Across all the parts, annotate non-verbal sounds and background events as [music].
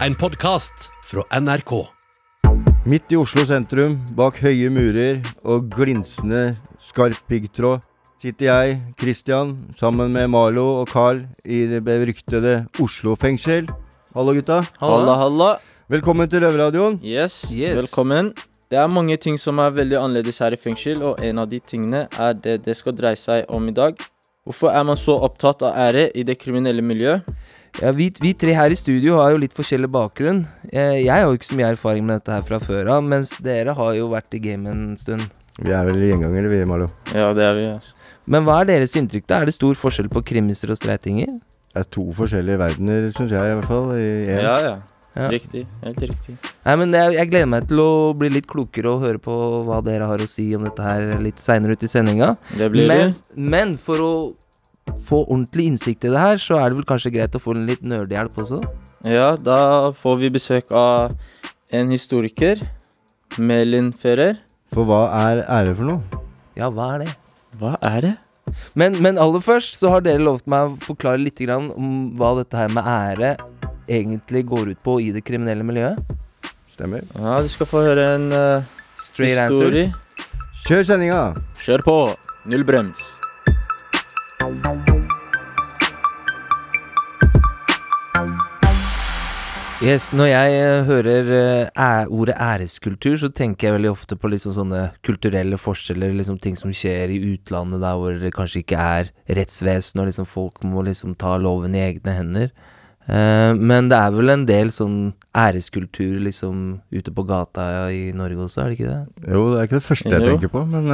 En podkast fra NRK. Midt i Oslo sentrum, bak høye murer og glinsende skarp piggtråd, sitter jeg, Christian, sammen med Malo og Carl i det beryktede Oslo fengsel. Hallo, gutta. Halla, halla. Velkommen til Røverradioen. Yes, Yes. velkommen. Det er mange ting som er veldig annerledes her i fengsel, og en av de tingene er det det skal dreie seg om i dag. Hvorfor er man så opptatt av ære i det kriminelle miljøet? Ja, vi, vi tre her i studio har jo litt forskjellig bakgrunn. Jeg, jeg har jo ikke så mye erfaring med dette her fra før av, mens dere har jo vært i gamet en stund. Vi er vel gjengangere, vi, Malo. Ja, det er vi. Altså. Men hva er deres inntrykk, da? Er det stor forskjell på krimiser og streitinger? Det er to forskjellige verdener, syns jeg i hvert fall. I en. Ja, ja. Ja. Riktig. Helt riktig. Nei, men jeg, jeg gleder meg til å bli litt klokere og høre på hva dere har å si om dette her litt seinere ut i sendinga. Det blir Men, det. men for å få ordentlig innsikt i det her, så er det vel kanskje greit å få en litt nerdehjelp også? Ja, da får vi besøk av en historiker. Melin Fører. For hva er ære for noe? Ja, hva er det? Hva er det? Men, men aller først så har dere lovt meg å forklare litt grann om hva dette her med ære egentlig går ut på i det kriminelle miljøet. Stemmer. Ja, du skal få høre en uh, Straight Story. answers. Kjør sendinga! Kjør på! Null brems. Yes, Når jeg eh, hører eh, ordet æreskultur, så tenker jeg veldig ofte på liksom sånne kulturelle forskjeller, liksom ting som skjer i utlandet der hvor det kanskje ikke er rettsvesen, og liksom folk må liksom ta loven i egne hender. Eh, men det er vel en del sånn æreskultur liksom ute på gata i Norge også, er det ikke det? Jo, det er ikke det første jeg tenker på, men,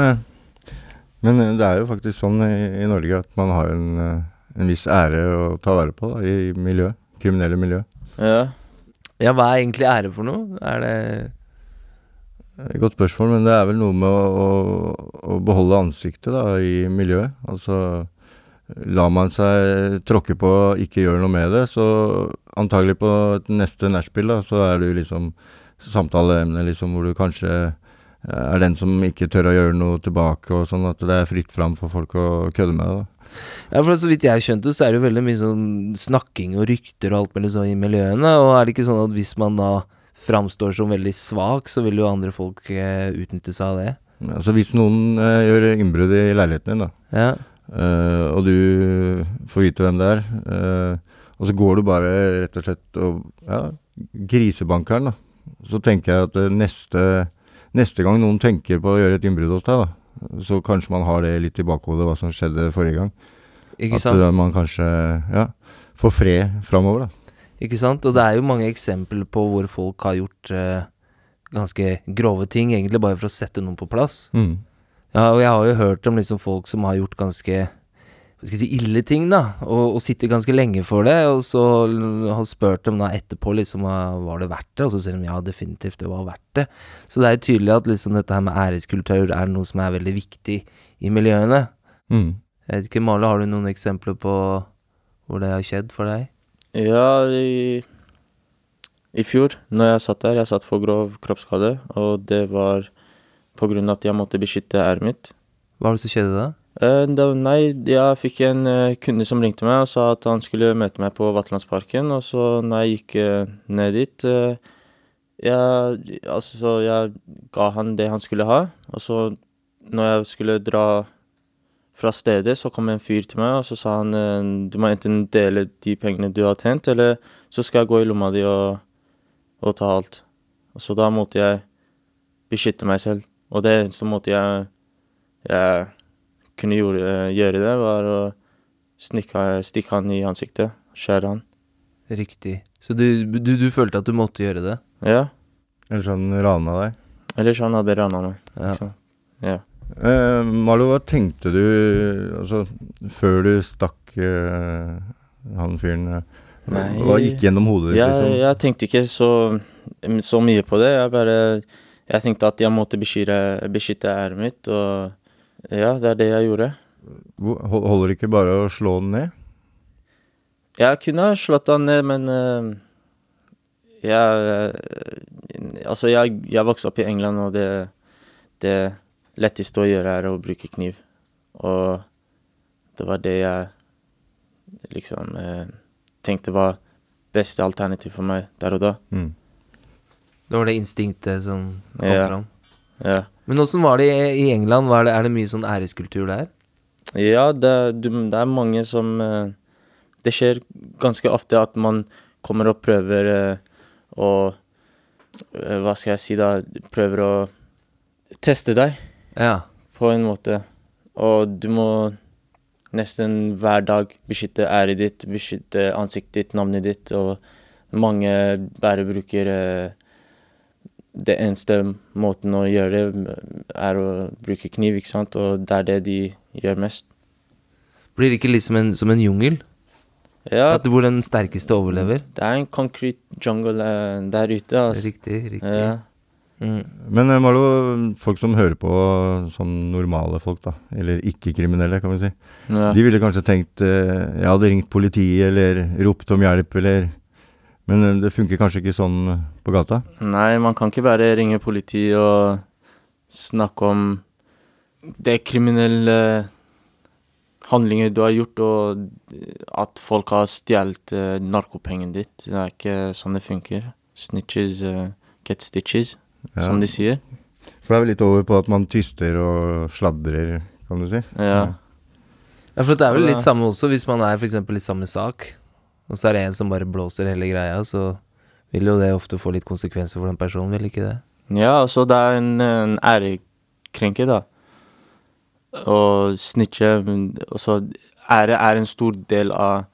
men eh, det er jo faktisk sånn i, i Norge at man har en, eh, en viss ære å ta vare på da, i miljøet. Kriminelle miljø. Ja. Ja, hva er egentlig ære for noe? Er det Det et Godt spørsmål, men det er vel noe med å, å, å beholde ansiktet da, i miljøet. Altså lar man seg tråkke på og ikke gjøre noe med det, så antagelig på neste nachspiel, så er du liksom samtaleemne liksom, hvor du kanskje er den som ikke tør å gjøre noe tilbake, og sånn at det er fritt fram for folk å kødde med det. da. Ja, for så vidt jeg skjønte, så er det jo veldig mye sånn snakking og rykter og alt mulig sånn i miljøene, og er det ikke sånn at hvis man da framstår som veldig svak, så vil jo andre folk eh, utnytte seg av det? Ja, Altså Hvis noen eh, gjør innbrudd i leiligheten din, da, Ja. Eh, og du får vite hvem det er. eh, og så går du bare rett og slett og ja, grisebankeren, da. Så tenker jeg at eh, neste, neste gang noen tenker på å gjøre et innbrudd hos deg, da, så kanskje man har det litt i bakhodet hva som skjedde forrige gang. Ikke at sant? eh, man kanskje ja, får fred framover, da. Ikke sant? Og det er jo mange eksempler på hvor folk har gjort eh, ganske grove ting, egentlig bare for å sette noen på plass. Mm. Ja, og jeg har jo hørt om liksom folk som har gjort ganske skal jeg si, ille ting, da, og, og sitter ganske lenge for det, og så har spurt dem da etterpå liksom var det verdt det, og så sier de ja, definitivt det var verdt det. Så det er jo tydelig at liksom dette her med æreskultur er noe som er veldig viktig i miljøene. Mm. Jeg vet ikke, Male, har du noen eksempler på hvor det har skjedd for deg? Ja, i, i fjor, når jeg satt der, jeg satt for grov kroppsskade, og det var på grunn av at jeg måtte beskytte æret mitt. Hva var det som skjedde da? Eh, da, nei, jeg fikk en eh, kunde som ringte meg og sa at han skulle møte meg på Vatlandsparken, og så når jeg gikk eh, ned dit jeg, altså, så jeg ga han det han skulle ha, og så når jeg skulle dra fra stedet, så kom en fyr til meg, og så sa han du må enten dele de pengene du har tjent, eller så skal jeg gå i lomma di og, og ta alt. Og så da måtte jeg beskytte meg selv, og det eneste måte jeg, jeg kunne gjøre, gjøre det, var å snikke, stikke han i ansiktet, skjære han. Riktig. Så du, du, du følte at du måtte gjøre det? Ja, Ellers hadde han rana deg. ellers han hadde rana meg. Ja. Så, ja. Eh, Marlo, hva tenkte du altså, før du stakk eh, han fyren? eh, Nei. Hva gikk gjennom hodet ditt? Jeg, liksom? jeg tenkte ikke så, så mye på det. Jeg bare Jeg tenkte at jeg måtte beskytte, beskytte æret mitt, og ja, det er det jeg gjorde. Hvor- hol- Holder det ikke bare å slå den ned? Jeg kunne ha slått han ned, men eh, jeg eh, Altså, jeg, jeg vokste opp i England, og det, det letteste å gjøre er å bruke kniv. Og det var det jeg liksom eh, tenkte var beste alternativ for meg der og da. Mm. Det var det instinktet som kom Ja. fram. Ja. Men åssen var det i England? Var det, er det mye sånn æreskultur der? Ja, det, det er mange som eh, Det skjer ganske ofte at man kommer og prøver eh, å eh, Hva skal jeg si, da? Prøver å teste deg Ja. på en måte. Og du må nesten hver dag beskytte æret ditt, beskytte ansiktet ditt, navnet ditt, og mange bare bruker Det eneste måten å gjøre det, er å bruke kniv, ikke sant, og det er det de gjør mest. Blir det ikke litt som en, som en jungel? Ja, At hvor den sterkeste overlever? det er en concrete jungle eh, der ute, altså. Riktig, riktig. Ja. Mm. Men eh, Marlo, folk som hører på, sånn normale folk, da, eller ikke-kriminelle, kan vi si, Ja. de ville kanskje tenkt eh, jeg hadde ringt politiet eller ropt om hjelp, eller Men det funker kanskje ikke sånn på gata? Nei, man kan ikke bare ringe politiet og snakke om det kriminelle handlinger du har gjort, og at folk har stjålet uh, narkopengene ditt. Det er ikke sånn det funker. Snitches uh, get stitches, Ja. som de sier. For det er vel litt over på at man tyster og sladrer, kan du si. Ja. Ja, for det er vel litt samme også, hvis man er f.eks. i samme sak, og så er det en som bare blåser hele greia, så vil jo det ofte få litt konsekvenser for den personen, vil ikke det? Ja, altså det er en, en ærekrenke, da. Å snitche Altså, Ære er en stor del av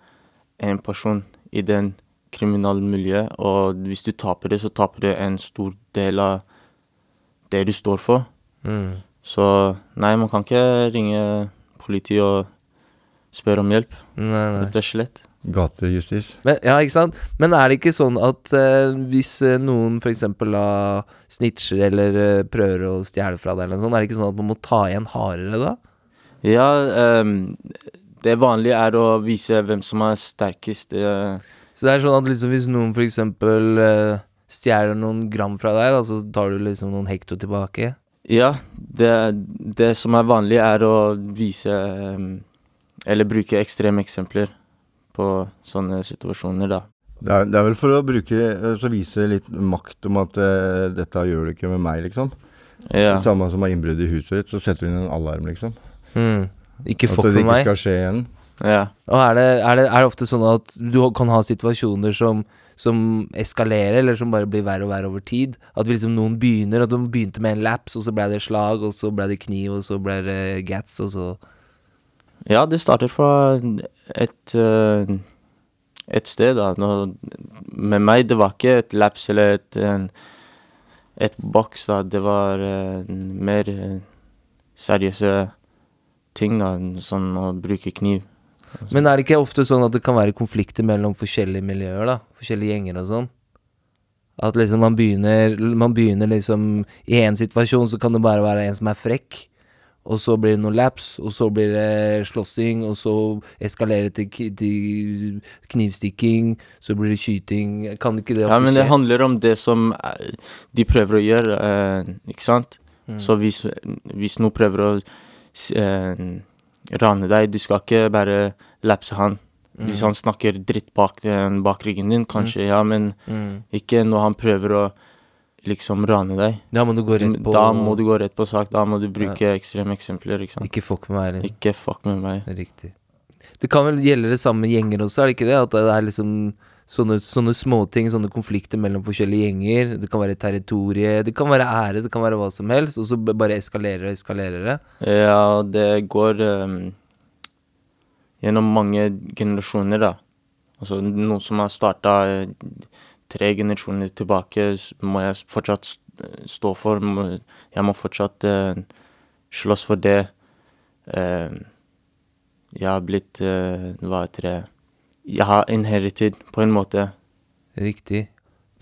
en person i den kriminelle miljøet, og hvis du taper det, så taper du en stor del av det du står for. Mm. Så nei, man kan ikke ringe politiet og spørre om hjelp, rett og slett. Gatejustis. Men, ja, ikke sant? Men er det ikke sånn at eh, hvis eh, noen f.eks. snitcher eller eh, prøver å stjele fra deg, eller noe sånt, er det ikke sånn at man må ta igjen hardere da? Ja, ehm, det vanlige er å vise hvem som er sterkest. eh, Så det er sånn at liksom hvis noen f.eks. Uh, stjeler noen gram fra deg, da, så tar du liksom noen hekto tilbake? Ja, det, det som er vanlig er å vise ehm, Eller bruke ekstreme eksempler på sånne situasjoner, da. Det er, det er vel for å bruke, eh, så vise litt makt om at uh, dette gjør du ikke med meg, liksom. Ja. Det samme som har innbrudd i huset ditt, så setter du inn en alarm, liksom. Mm. Ikke At det ikke skal skje igjen. ja. Og er det, er, det, er det ofte sånn at du kan ha situasjoner som, som eskalerer, eller som bare blir verre og verre over tid? At liksom noen begynner, at de begynte med en laps, og så ble det slag, og så ble det kniv, og så ble det gats, og så Ja, det starter fra et, eh, et sted, da. Nå, med meg, det var ikke et laps eller et, et boks, da. Det var eh, mer eh, seriøse ting, da. Sånn å bruke kniv. Men er det ikke ofte sånn at det kan være konflikter mellom forskjellige miljøer, da? Forskjellige gjenger og sånn? At liksom man begynner Man begynner liksom I en situasjon så kan det bare være en som er frekk, og så blir det noen laps, og så blir det slåssing, og så eskalerer det til, til knivstikking, så blir det skyting Kan ikke det ofte skje? Ja, men det skje? handler om det som eh, de prøver å gjøre, eh, ikke sant? Mm. Så hvis, hvis noen prøver å eh, rane deg, du skal ikke bare lapse han. Hvis Mm. han snakker dritt bak, den- bak ryggen din, kanskje, ja, men mm. ikke når han prøver å liksom rane deg. Da må du gå rett på Da må du gå rett på sak, da må du bruke ekstreme eksempler, ikke sant. Ikke fuck med meg, eller? Ikke fuck med meg. Riktig. Det kan vel gjelde det samme med gjenger også, er det ikke det? At det er liksom sånne, sånne småting, sånne konflikter mellom forskjellige gjenger. Det kan være territorie, det kan være ære, det kan være hva som helst. Og så bare eskalerer og eskalerer det. Ja, det går um, gjennom mange generasjoner, da. Altså noe som har starta tre generasjoner tilbake, må jeg fortsatt stå for. Må, jeg må fortsatt eh, slåss for det. Eh, jeg har blitt eh, Hva heter det Jeg har inherited, på en måte. Riktig.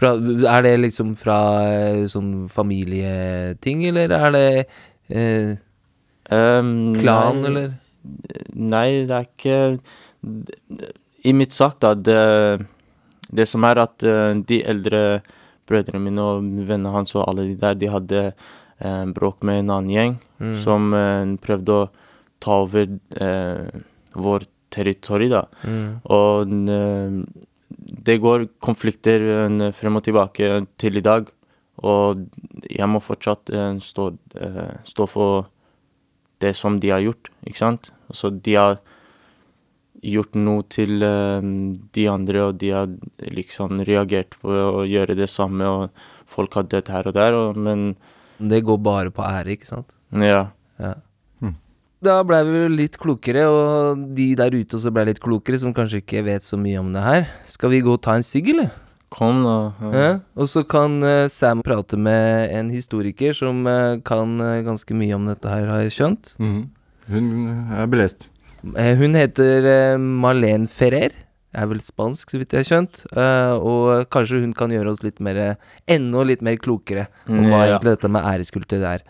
Fra, er det liksom fra eh, sånn familieting, eller er det eh, um, klan, nei, eller? Nei, det er ikke I mitt sak, da, det, det som er at eh, de eldre brødrene mine og vennene hans og alle de der, de hadde eh, bråk med en annen gjeng Mm. som eh, prøvde å ta over eh, vår territori, da. Mm. Og det går konflikter frem og tilbake til i dag. Og jeg må fortsatt stå, stå for det som de har gjort, ikke sant. Altså, de har gjort noe til eh, de andre, og de har liksom reagert på å gjøre det samme, og folk har dødd her og der, og, men Det går bare på ære, ikke sant? ja. Ja. Da blei vi jo litt klokere, og de der ute også blei litt klokere, som kanskje ikke vet så mye om det her. Skal vi gå og ta en sigg, eller? Kom, da. Ja. Og så kan eh, Sam prate med en historiker som eh, kan ganske mye om dette her, har jeg skjønt. Mm. Hun er belest. Eh, hun heter uh, Marlene Ferrer. Er vel spansk, så vidt jeg har skjønt. Eh, og kanskje hun kan gjøre oss litt mer Enda litt mer klokere om hva Ja. egentlig dette med æreskultur er.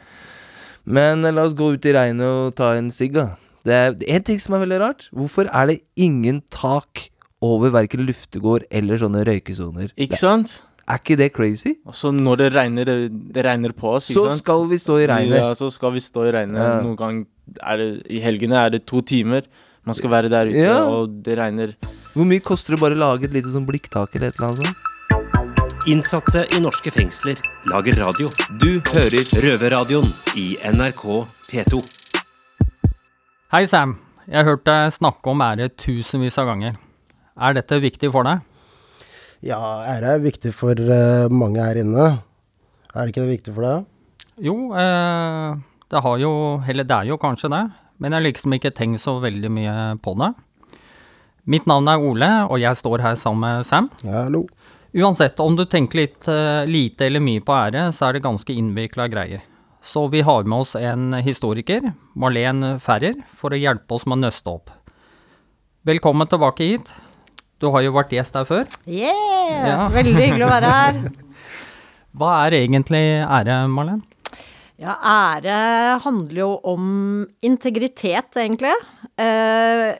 Men eh, la oss gå ut i regnet og ta en sigg, da. Det er en ting som er veldig rart. Hvorfor er det ingen tak over verken luftegård eller sånne røykesoner? Ikke sant? Er ikke det crazy? Altså så når det regner, det, det regner på oss, Så sant? skal vi stå i regnet. Ja, så skal vi stå i regnet. Ja. Noen gang er det I helgene er det to timer. Man skal være der ute, Ja. og det regner. Hvor mye koster det bare å lage et lite sånn blikktak eller et eller annet sånt? Innsatte i norske fengsler lager radio. Du hører Røverradioen i NRK P2. Hei, Sam. Jeg har hørt deg snakke om ære tusenvis av ganger. Er dette viktig for deg? Ja, ære er viktig for uh, mange her inne. Er det ikke det viktig for deg? Jo, eh, det har jo Eller det er jo kanskje det, men jeg har liksom ikke tenkt så veldig mye på det. Mitt navn er Ole, og jeg står her sammen med Sam. Ja, hallo. Uansett, om du tenker litt uh, lite eller mye på ære, så er det ganske innvikla greier. Så vi har med oss en historiker, Marlen Ferrer, for å hjelpe oss med å nøste opp. Velkommen tilbake hit. Du har jo vært gjest her før. Yeah! Ja. Veldig hyggelig å være her. [laughs] Hva er egentlig ære, Marlen? Ja, ære handler jo om integritet, egentlig. Eh,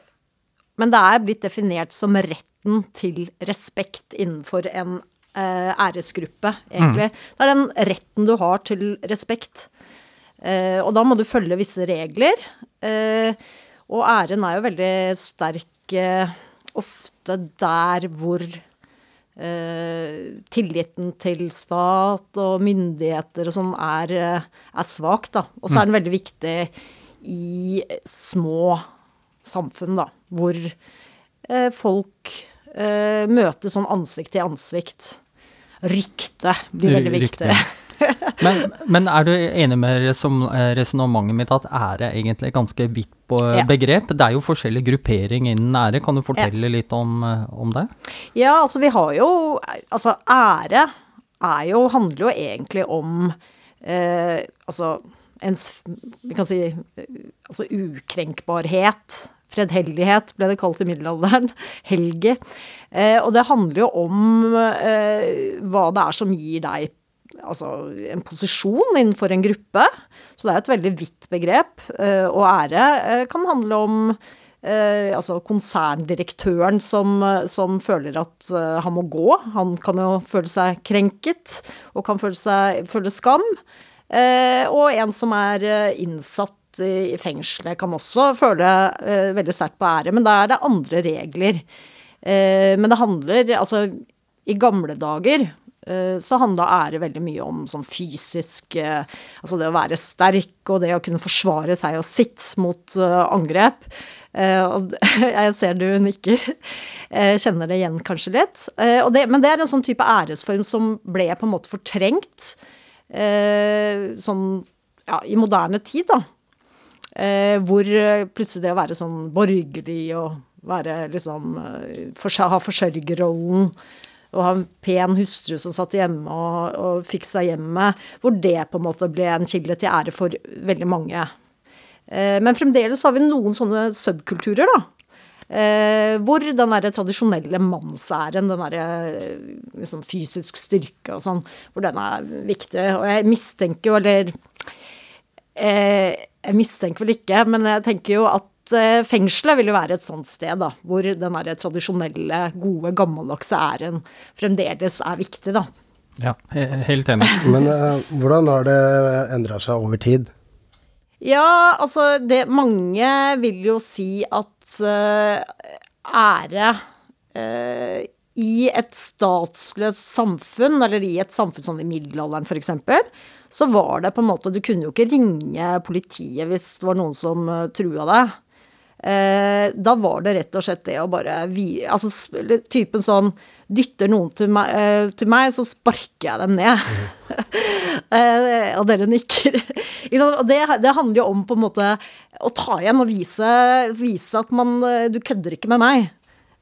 men det er blitt definert som retten til respekt innenfor en eh, æresgruppe, egentlig. Det er den retten du har til respekt. Eh, og da må du følge visse regler. Eh, og æren er jo veldig sterk eh, ofte der hvor eh, tilliten til stat og myndigheter og sånn er, eh, er svak, da. Og så er den veldig viktig i små samfunn, da, hvor eh, folk eh, møtes sånn ansikt til ansikt. Rykte blir veldig Rykte. viktig. [laughs] Men, men er du enig med eh, resonnementet mitt at ære er egentlig et ganske vidt på Ja. begrep? Det er jo forskjellige grupperinger innen ære. Kan du fortelle litt om, eh, om det? Ja, altså vi har jo Altså ære jo, handler jo egentlig om eh, Altså ens Vi kan si altså ukrenkbarhet. Fredhellighet ble det kalt i middelalderen. [laughs] Helge. Eh, og det handler jo om eh, hva det er som gir deg altså en posisjon innenfor en gruppe. Så det er et veldig vidt begrep. Eh, og ære eh, kan handle om eh, altså konserndirektøren som, som føler at han må gå. Han kan jo føle seg krenket, og kan føle, seg, føle skam. Og en som er innsatt i, fengselet, kan også føle veldig sterkt på ære, men da er det andre regler. Men det handler Altså, i gamle dager så handla ære veldig mye om sånn fysisk eh, Altså det å være sterk og det å kunne forsvare seg og sitt mot eh, angrep. Eh, [laughs] jeg ser du nikker. Jeg kjenner det igjen kanskje litt. Eh, det, men det er en sånn type æresform som ble på en måte fortrengt eh, sånn ja, i moderne tid, da. Eh, hvor eh, plutselig det å være sånn borgerlig og være liksom eh, Ha forsørgerrollen og ha en pen hustru som satt hjemme og, og fiksa hjemmet, hvor det på en måte ble en kilde til ære for veldig mange. Eh, men fremdeles har vi noen sånne subkulturer, da. Eh, hvor den der tradisjonelle mannsæren, den derre eh, liksom fysisk styrke og sånn, hvor den er viktig. Og jeg mistenker jo, eller eh, Jeg mistenker vel ikke, men jeg tenker jo at fengselet vil jo være et sånt sted, da, hvor den der tradisjonelle, gode, gammeldagse æren fremdeles er viktig, da. Ja, helt enig. [laughs] Men uh, hvordan har det endra seg over tid? Ja, altså det Mange vil jo si at uh, ære uh, i et statsløst samfunn, eller i et samfunn sånn i middelalderen f.eks., så var det på en måte Du kunne jo ikke ringe politiet hvis det var noen som trua deg. Eh, da var det rett og slett det å bare vi, Altså typen sånn Dytter noen til meg, eh, til meg så sparker jeg dem ned. [laughs] eh, og dere nikker. [laughs] og det, det, handler jo om på en måte å ta igjen og vise, vise at man Du kødder ikke med meg.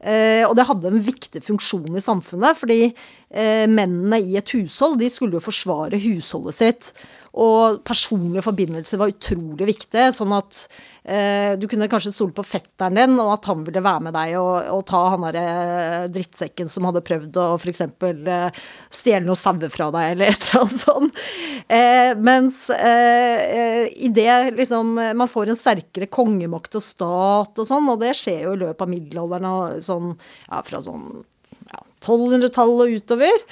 Eh, og det hadde en viktig funksjon i samfunnet, fordi mennene i et hushold de skulle jo forsvare husholdet sitt. Og personlige forbindelser var utrolig viktig. Sånn at eh, du kunne kanskje stole på fetteren din, og at han ville være med deg og, og ta han derre eh, drittsekken som hadde prøvd å f.eks. Eh, stjele noen sauer fra deg, eller [laughs] et eller annet sånt. Eh, mens eh, det liksom Man får en sterkere kongemakt og stat og sånn, og det skjer jo i løpet av middelalderen, sånn, ja, fra sånn 1200-tallet og utover.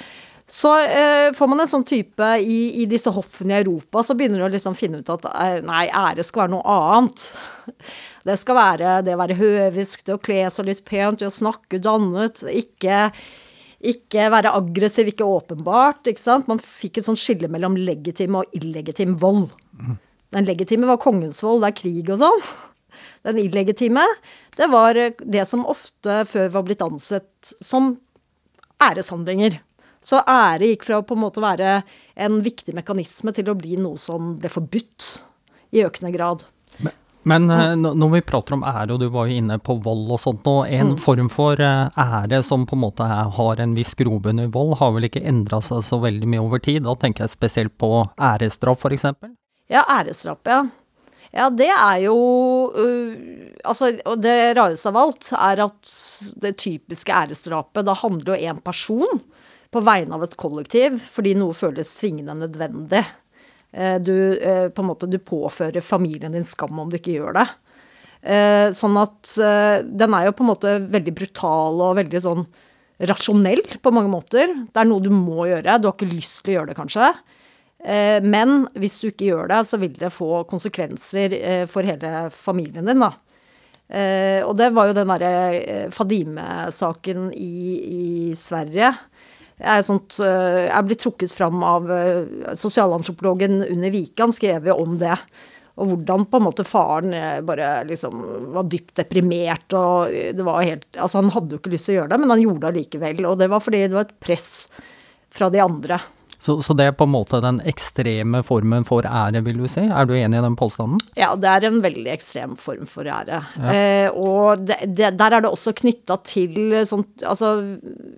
Så eh, får man en sånn type i, i, disse hoffene i Europa, så begynner du å liksom finne ut at eh, nei, ære skal være noe annet. Det skal være det å være høvisk, det å kle seg litt pent, det å snakke dannet. Ikke, ikke være aggressiv, ikke åpenbart. ikke sant? Man fikk et sånt skille mellom legitim og illegitim vold. Den legitime var kongens vold, det er krig og sånn. Den illegitime, det var det som ofte før var blitt ansett som æreshandlinger. Så ære gikk fra å på en måte være en viktig mekanisme til å bli noe som ble forbudt i økende grad. Men, men mm. når vi prater om ære, og du var jo inne på vold og sånt nå, en mm. form for eh, ære som på en måte har en viss grobunn i vold, har vel ikke endra seg så veldig mye over tid? Da tenker jeg spesielt på æresdrap, f.eks.? Ja, æresdrap, ja. Ja, det er jo Altså, det rareste av alt er at det typiske æresdrapet, da handler jo én person på vegne av et kollektiv fordi noe føles tvingende nødvendig. Eh, du, på en måte, du påfører familien din skam om du ikke gjør det. Eh, sånn at den er jo på en måte veldig brutal og veldig sånn rasjonell på mange måter. Det er noe du må gjøre. Du har ikke lyst til å gjøre det, kanskje. Men hvis du ikke gjør det, så vil det få konsekvenser for hele familien din, da. Og det var jo den derre Fadime-saken i, i Sverige er, sånt, jeg blitt trukket fram av eh, sosialantropologen Unni Wikan, jo om det. Og hvordan på en måte faren eh, bare liksom var dypt deprimert og det var helt Altså, han hadde jo ikke lyst til å gjøre det, men han gjorde det likevel. Og det var fordi det var et press fra de andre. Så, så, det er på en måte den ekstreme formen for ære, vil du si? Er du enig i den påstanden? Ja, det er en veldig ekstrem form for ære. Ja. Eh, og det, det, der er det også knytta til sånt, Altså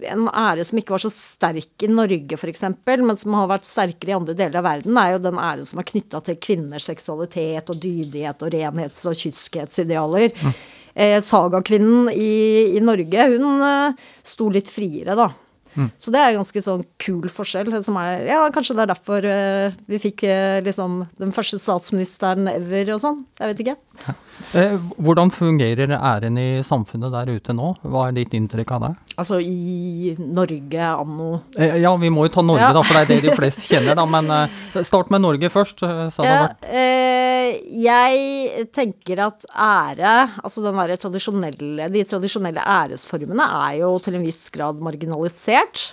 en ære som ikke var så sterk i Norge, f.eks., men som har vært sterkere i andre deler av verden, er jo den æren som er knytta til kvinners seksualitet og dydighet og renhets- og kyskhetsidealer. Mm. Eh, Sagakvinnen i, i Norge, hun eh, sto litt friere, da. Mm. Så det er en ganske sånn kul forskjell. Som er, ja, kanskje det er derfor uh, vi fikk uh, liksom den første statsministeren ever og sånn. Jeg vet ikke. Ja. Eh, hvordan fungerer æren i samfunnet der ute nå? Hva er ditt inntrykk av det? Altså i Norge anno eh, Ja, vi må jo ta Norge, ja. da, for det er det de [laughs] fleste kjenner, da. Men eh, start med Norge først. Så ja, eh, jeg tenker at ære, altså tradisjonelle, de tradisjonelle æresformene, er jo til en viss grad marginalisert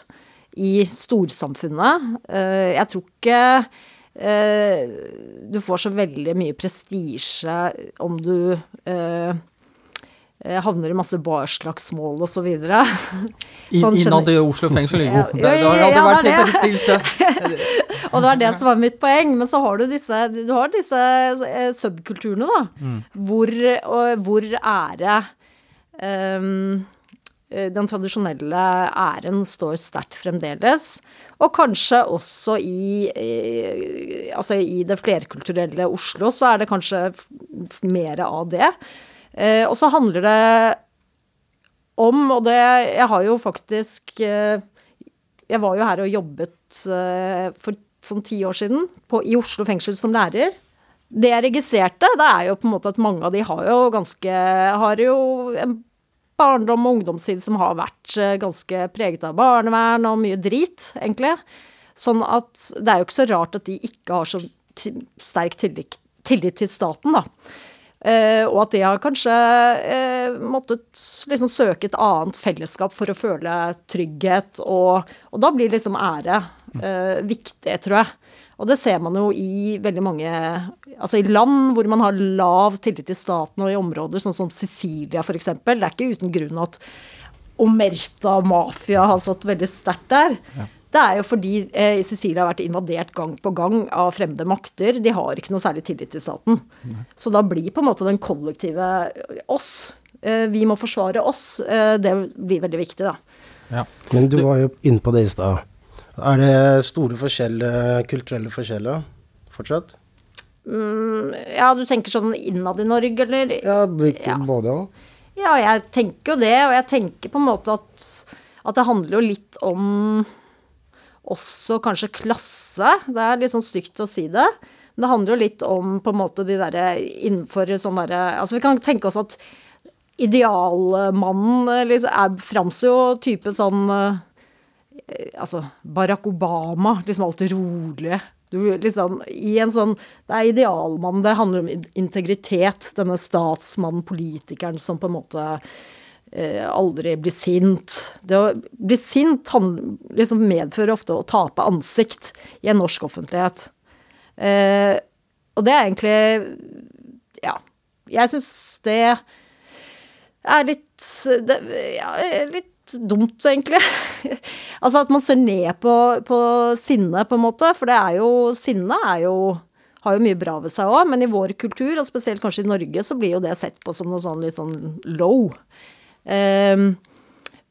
i storsamfunnet. Eh, jeg tror ikke eh, du får så veldig mye prestisje om du havner i masse barslagsmål osv. Sånn, Innad i Oslo fengsel, jo. Det, det, hadde ja, vært litt prestisje. [laughs] og det var det som var mitt poeng. Men så har du disse, du har disse eh, subkulturene, da. Mm. Hvor, og, hvor ære um, den tradisjonelle æren står sterkt fremdeles. Og kanskje også i, i, altså i det flerkulturelle Oslo så er det kanskje mer av det. Eh, og så handler det om, og det Jeg har jo faktisk eh, Jeg var jo her og jobbet eh, for sånn ti år siden på, i Oslo fengsel som lærer. Det jeg registrerte, det er jo på en måte at mange av de har jo ganske Har jo en barndom og ungdomstid som har vært eh, ganske preget av barnevern og mye drit, egentlig. Sånn at det er jo ikke så rart at de ikke har så sterk tillit, tillit til staten, da. Eh, og at de har kanskje eh, måttet liksom søke et annet fellesskap for å føle trygghet, og, og da blir liksom ære eh, viktig, tror jeg. Og det ser man jo i veldig mange Altså i land hvor man har lav tillit til staten, og i områder sånn som Sicilia f.eks. Det er ikke uten grunn at Omerta mafia har stått veldig sterkt der. Ja. Det er jo fordi eh, Sicilia har vært invadert gang på gang av fremmede makter. De har ikke noe særlig tillit til staten. Nei. Så da blir på en måte den kollektive oss. Eh, vi må forsvare oss. Eh, det blir veldig viktig, da. Ja. Men du var jo inne på det i stad. Er det store forskjeller, kulturelle forskjeller fortsatt? Mm, ja, du tenker sånn innad i Norge, eller? Ja, ja. både òg. Ja, jeg tenker jo det. Og jeg tenker på en måte at, at det handler jo litt om også kanskje klasse. Det er litt sånn stygt å si det. Men det handler jo litt om på en måte de derre innenfor sånn derre Altså vi kan tenke oss at idealmannen liksom, framstår jo type sånn eh, Altså Barack Obama, liksom alltid rolig. Du, liksom, i en sånn, Det er idealmannen, det handler om integritet. Denne statsmannen, politikeren som på en måte aldri bli sint. Det å bli sint liksom medfører ofte å tape ansikt i en norsk offentlighet. Eh, og det er egentlig Ja. Jeg syns det er litt det, ja, litt dumt, egentlig. [laughs] altså at man ser ned på, på sinne, på en måte. For det er jo Sinne er jo har jo mye bra ved seg òg, men i vår kultur, og spesielt kanskje i Norge, så blir jo det sett på som noe sånn litt sånn low. Um,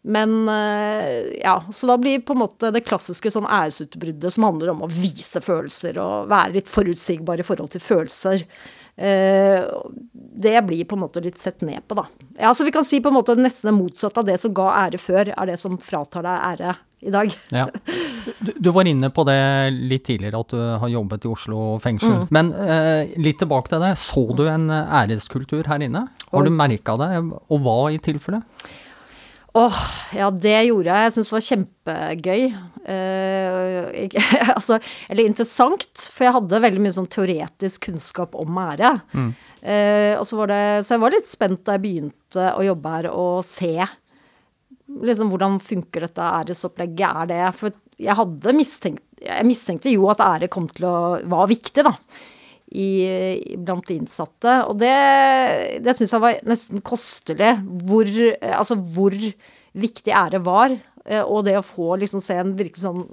men uh, ja, så da blir på en måte det klassiske sånn æresutbruddet som handler om å vise følelser og være litt forutsigbar i forhold til følelser. Uh, det blir på en måte litt sett ned på, da. Ja, så vi kan si på en måte nesten det motsatte av det som ga ære før, er det som fratar deg ære i dag. [laughs] ja. Du, du, var inne på det litt tidligere, at du har jobbet i Oslo fengsel. Mm. Men eh, litt tilbake til det. Så du en æreskultur her inne? Har du merka det, og hva i tilfelle? Åh, ja, det gjorde jeg. Jeg syntes det var kjempegøy. Eh, jeg, [laughs] altså, eller interessant, for jeg hadde veldig mye sånn teoretisk kunnskap om ære. Mm. Eh, og så var det Så jeg var litt spent da jeg begynte å jobbe her, og se liksom hvordan funker dette æresopplegget, er det For jeg hadde mistenkt Jeg mistenkte jo at ære kom til å var viktig, da. I, blant de innsatte. Og det, det syns jeg var nesten kostelig. Hvor, altså hvor viktig ære var. Eh, og det å få liksom se en virkelig sånn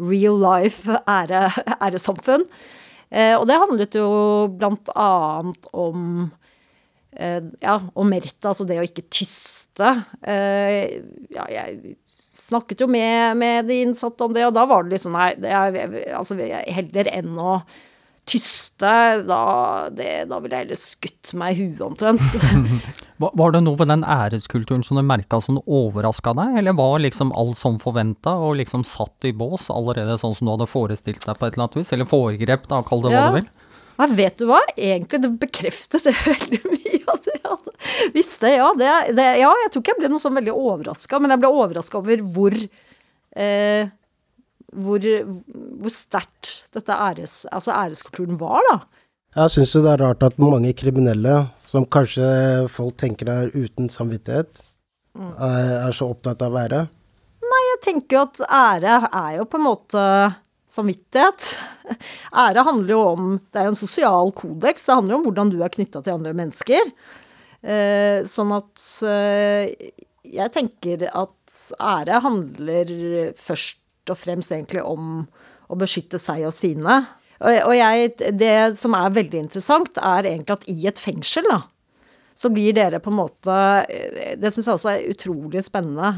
real life ære, æresamfunn. Eh, og det handlet jo blant annet om ja, om merta, altså det å ikke tyste. Eh, ja, jeg snakket jo med, med, de innsatte om det, og da var det liksom Nei, det er, altså, heller enn å tyste, da, det, da ville jeg heller skutt meg i huet omtrent. [laughs] var det noe ved den æreskulturen som du merka som overraska deg, eller var liksom alt som forventa og liksom satt i bås allerede sånn som du hadde forestilt deg på et eller annet vis, eller foregrep, da, kall det hva du vil? Ja, vet du hva? Egentlig, det bekreftet [laughs] veldig mye av det jeg hadde visst. Det, ja, det, det, ja, jeg tror ikke jeg ble noe sånn veldig overraska, men jeg ble overraska over hvor eh, hvor, hvor sterkt dette æres, altså æreskulturen var, da. Jeg syns det er rart at mange kriminelle, som kanskje folk tenker er uten samvittighet, mm. er, er så opptatt av ære. Nei, jeg tenker jo at ære er jo på en måte samvittighet. Ære handler jo om Det er jo en sosial kodeks. Det handler jo om hvordan du er knytta til andre mennesker. Eh, sånn at eh, jeg tenker at ære handler først og fremst egentlig om å beskytte seg og sine. Og, jeg, det som er veldig interessant, er egentlig at i et fengsel, da, så blir dere på en måte eh, Det syns jeg også er utrolig spennende.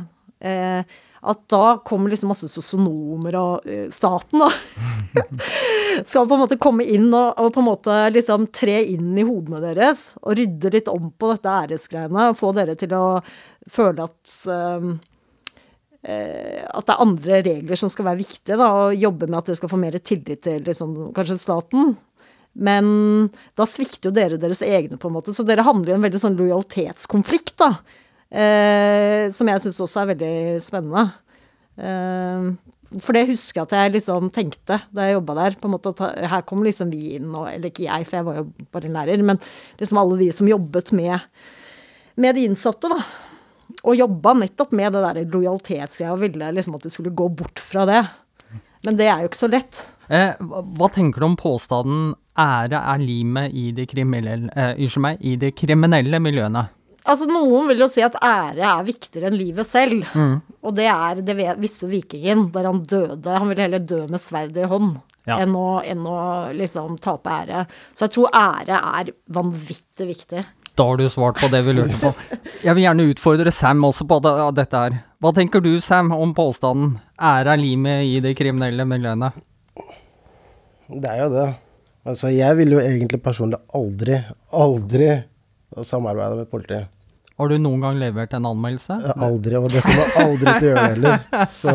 Eh, at da kommer liksom masse sosionomer og uh, staten, da. [laughs] skal på en måte komme inn og, og, på en måte liksom tre inn i hodene deres og rydde litt om på dette æresgreiene. Og få dere til å føle at um, at det er andre regler som skal være viktige, da, og jobbe med at dere skal få mer tillit til liksom, kanskje staten. Men da svikter jo dere deres egne, på en måte. Så dere handler i en veldig sånn lojalitetskonflikt, da. Eh, som jeg syns også er veldig spennende. Eh, For det husker jeg at jeg liksom tenkte da jeg jobba der. på en måte, at Her kommer liksom vi inn, og, eller ikke jeg, for jeg var jo bare en lærer, men liksom alle de som jobbet med, med de innsatte, da. Og jobba nettopp med det der lojalitetsgreia og ville liksom at de skulle gå bort fra det. Men det er jo ikke så lett. Eh, hva tenker du om påstanden 'ære er limet i de kriminelle, eh, meg, i de kriminelle miljøene'? Altså, noen vil jo si at ære er viktigere enn livet selv. Og det er, det visste vikingen, der han døde. Han ville heller dø med sverdet i hånd Ja. enn, å, enn å liksom tape ære. Så jeg tror ære er vanvittig viktig. Da har du svart på det vi lurte på. [laughs] Jeg vil gjerne utfordre Sam også på det, dette her. Hva tenker du, Sam, om påstanden 'ære er limet i de kriminelle miljøene'? Det er jo det. Altså, jeg ville jo egentlig personlig aldri, aldri samarbeide med politiet. Har du noen gang levert en anmeldelse? Aldri, og det kommer jeg aldri til å gjøre heller. [laughs] Så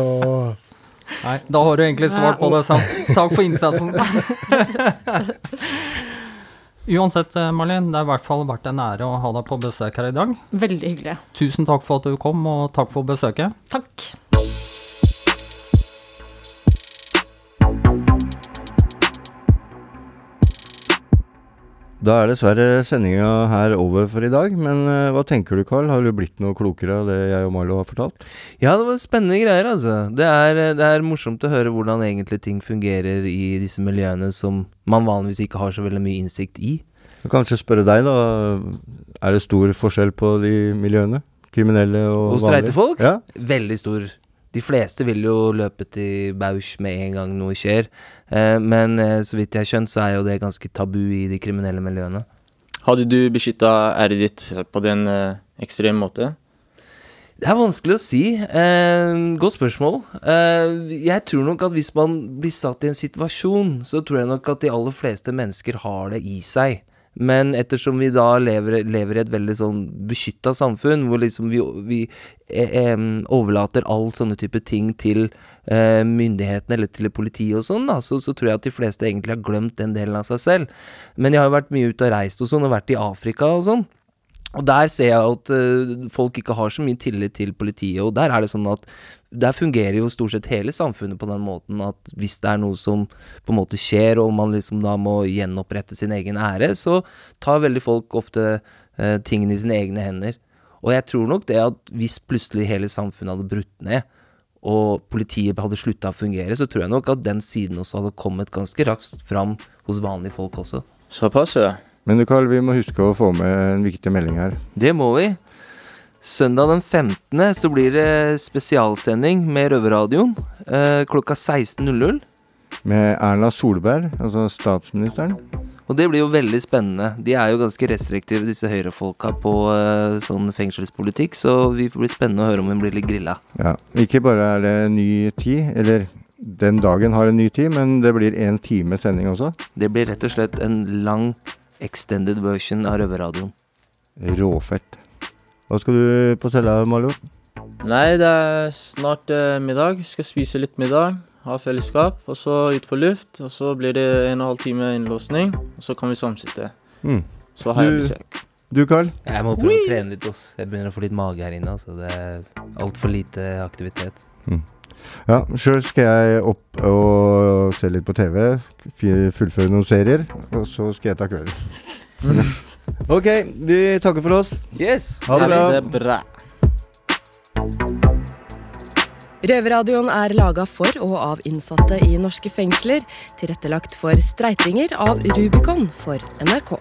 Nei, da har du egentlig svart på det, Sam. Takk for innsatsen. [laughs] Uansett, Marlin, det har i hvert fall vært en ære å ha deg på besøk her i dag. Veldig hyggelig. Tusen takk for at du kom, og takk for besøket. Takk. Da er dessverre sendinga her over for i dag, men uh, hva tenker du, Carl? Har du blitt noe klokere av det jeg og Marlo har fortalt? Ja, det var spennende greier, altså. Det er, det er morsomt å høre hvordan egentlig ting fungerer i disse miljøene som man vanligvis ikke har så veldig mye innsikt i. Jeg kan Kanskje spørre deg, da. Er det stor forskjell på de miljøene? Kriminelle og vanlige? Hos streite folk? Ja. Veldig stor. De fleste vil jo løpe til Bausch med en gang noe skjer. Eh, men eh, så vidt jeg har skjønt, så er jo det ganske tabu i de kriminelle miljøene. Hadde du beskytta æret ditt på den eh, ekstreme måte? Det er vanskelig å si. Eh, godt spørsmål. Eh, jeg tror nok at hvis man blir satt i en situasjon, så tror jeg nok at de aller fleste mennesker har det i seg. Men ettersom vi da lever, lever i et veldig sånn beskytta samfunn, hvor liksom vi, vi eh, overlater all sånne type ting til eh, myndighetene eller til politiet og sånn, da, så, så tror jeg at de fleste egentlig har glemt den delen av seg selv. Men jeg har jo vært mye ute og reist og sånn, og vært i Afrika og sånn. Og der ser jeg at eh, folk ikke har så mye tillit til politiet, og der er det sånn at der fungerer jo stort sett hele samfunnet på den måten at hvis det er noe som på en måte skjer, og man liksom da må gjenopprette sin egen ære, så tar veldig folk ofte eh, tingene i sine egne hender. Og jeg tror nok det at hvis plutselig hele samfunnet hadde brutt ned, og politiet hadde slutta å fungere, så tror jeg nok at den siden også hadde kommet ganske raskt fram hos vanlige folk også. Såpass, ja. Men du, Carl, vi må huske å få med en viktig melding her. Det må vi. Søndag den 15. så blir det spesialsending med Røverradioen eh, klokka 16.00. Med Erna Solberg, altså statsministeren. Og det blir jo veldig spennende. De er jo ganske restriktive, disse høyrefolka, på eh, sånn fengselspolitikk, så vi får bli spennende å høre om hun blir litt grilla. Ja, Ikke bare er det ny tid, eller den dagen har en ny tid, men det blir en time sending også. Det blir rett og slett en lang extended version av Røverradioen. Råfett. Hva skal du på cella, Malo? Nei, det er snart eh, middag. Skal spise litt middag. Ha fellesskap. Og så ut på luft. Og så blir det en og en halv time innlåsning. Og så kan vi samsitte. Mm. Så har jeg besøk. Du, Carl? Jeg må prøve å trene litt, ass. Jeg begynner å få litt mage her inne, altså. Det er altfor lite aktivitet. Ja, sjøl skal jeg opp og se litt på TV. Fullføre noen serier. Og så skal jeg ta kvelden. [laughs] ok, vi takker for oss. Yes! Ha det bra. Bra. Røverradioen er laga for og av innsatte i norske fengsler. Tilrettelagt for streitinger av Rubicon for NRK.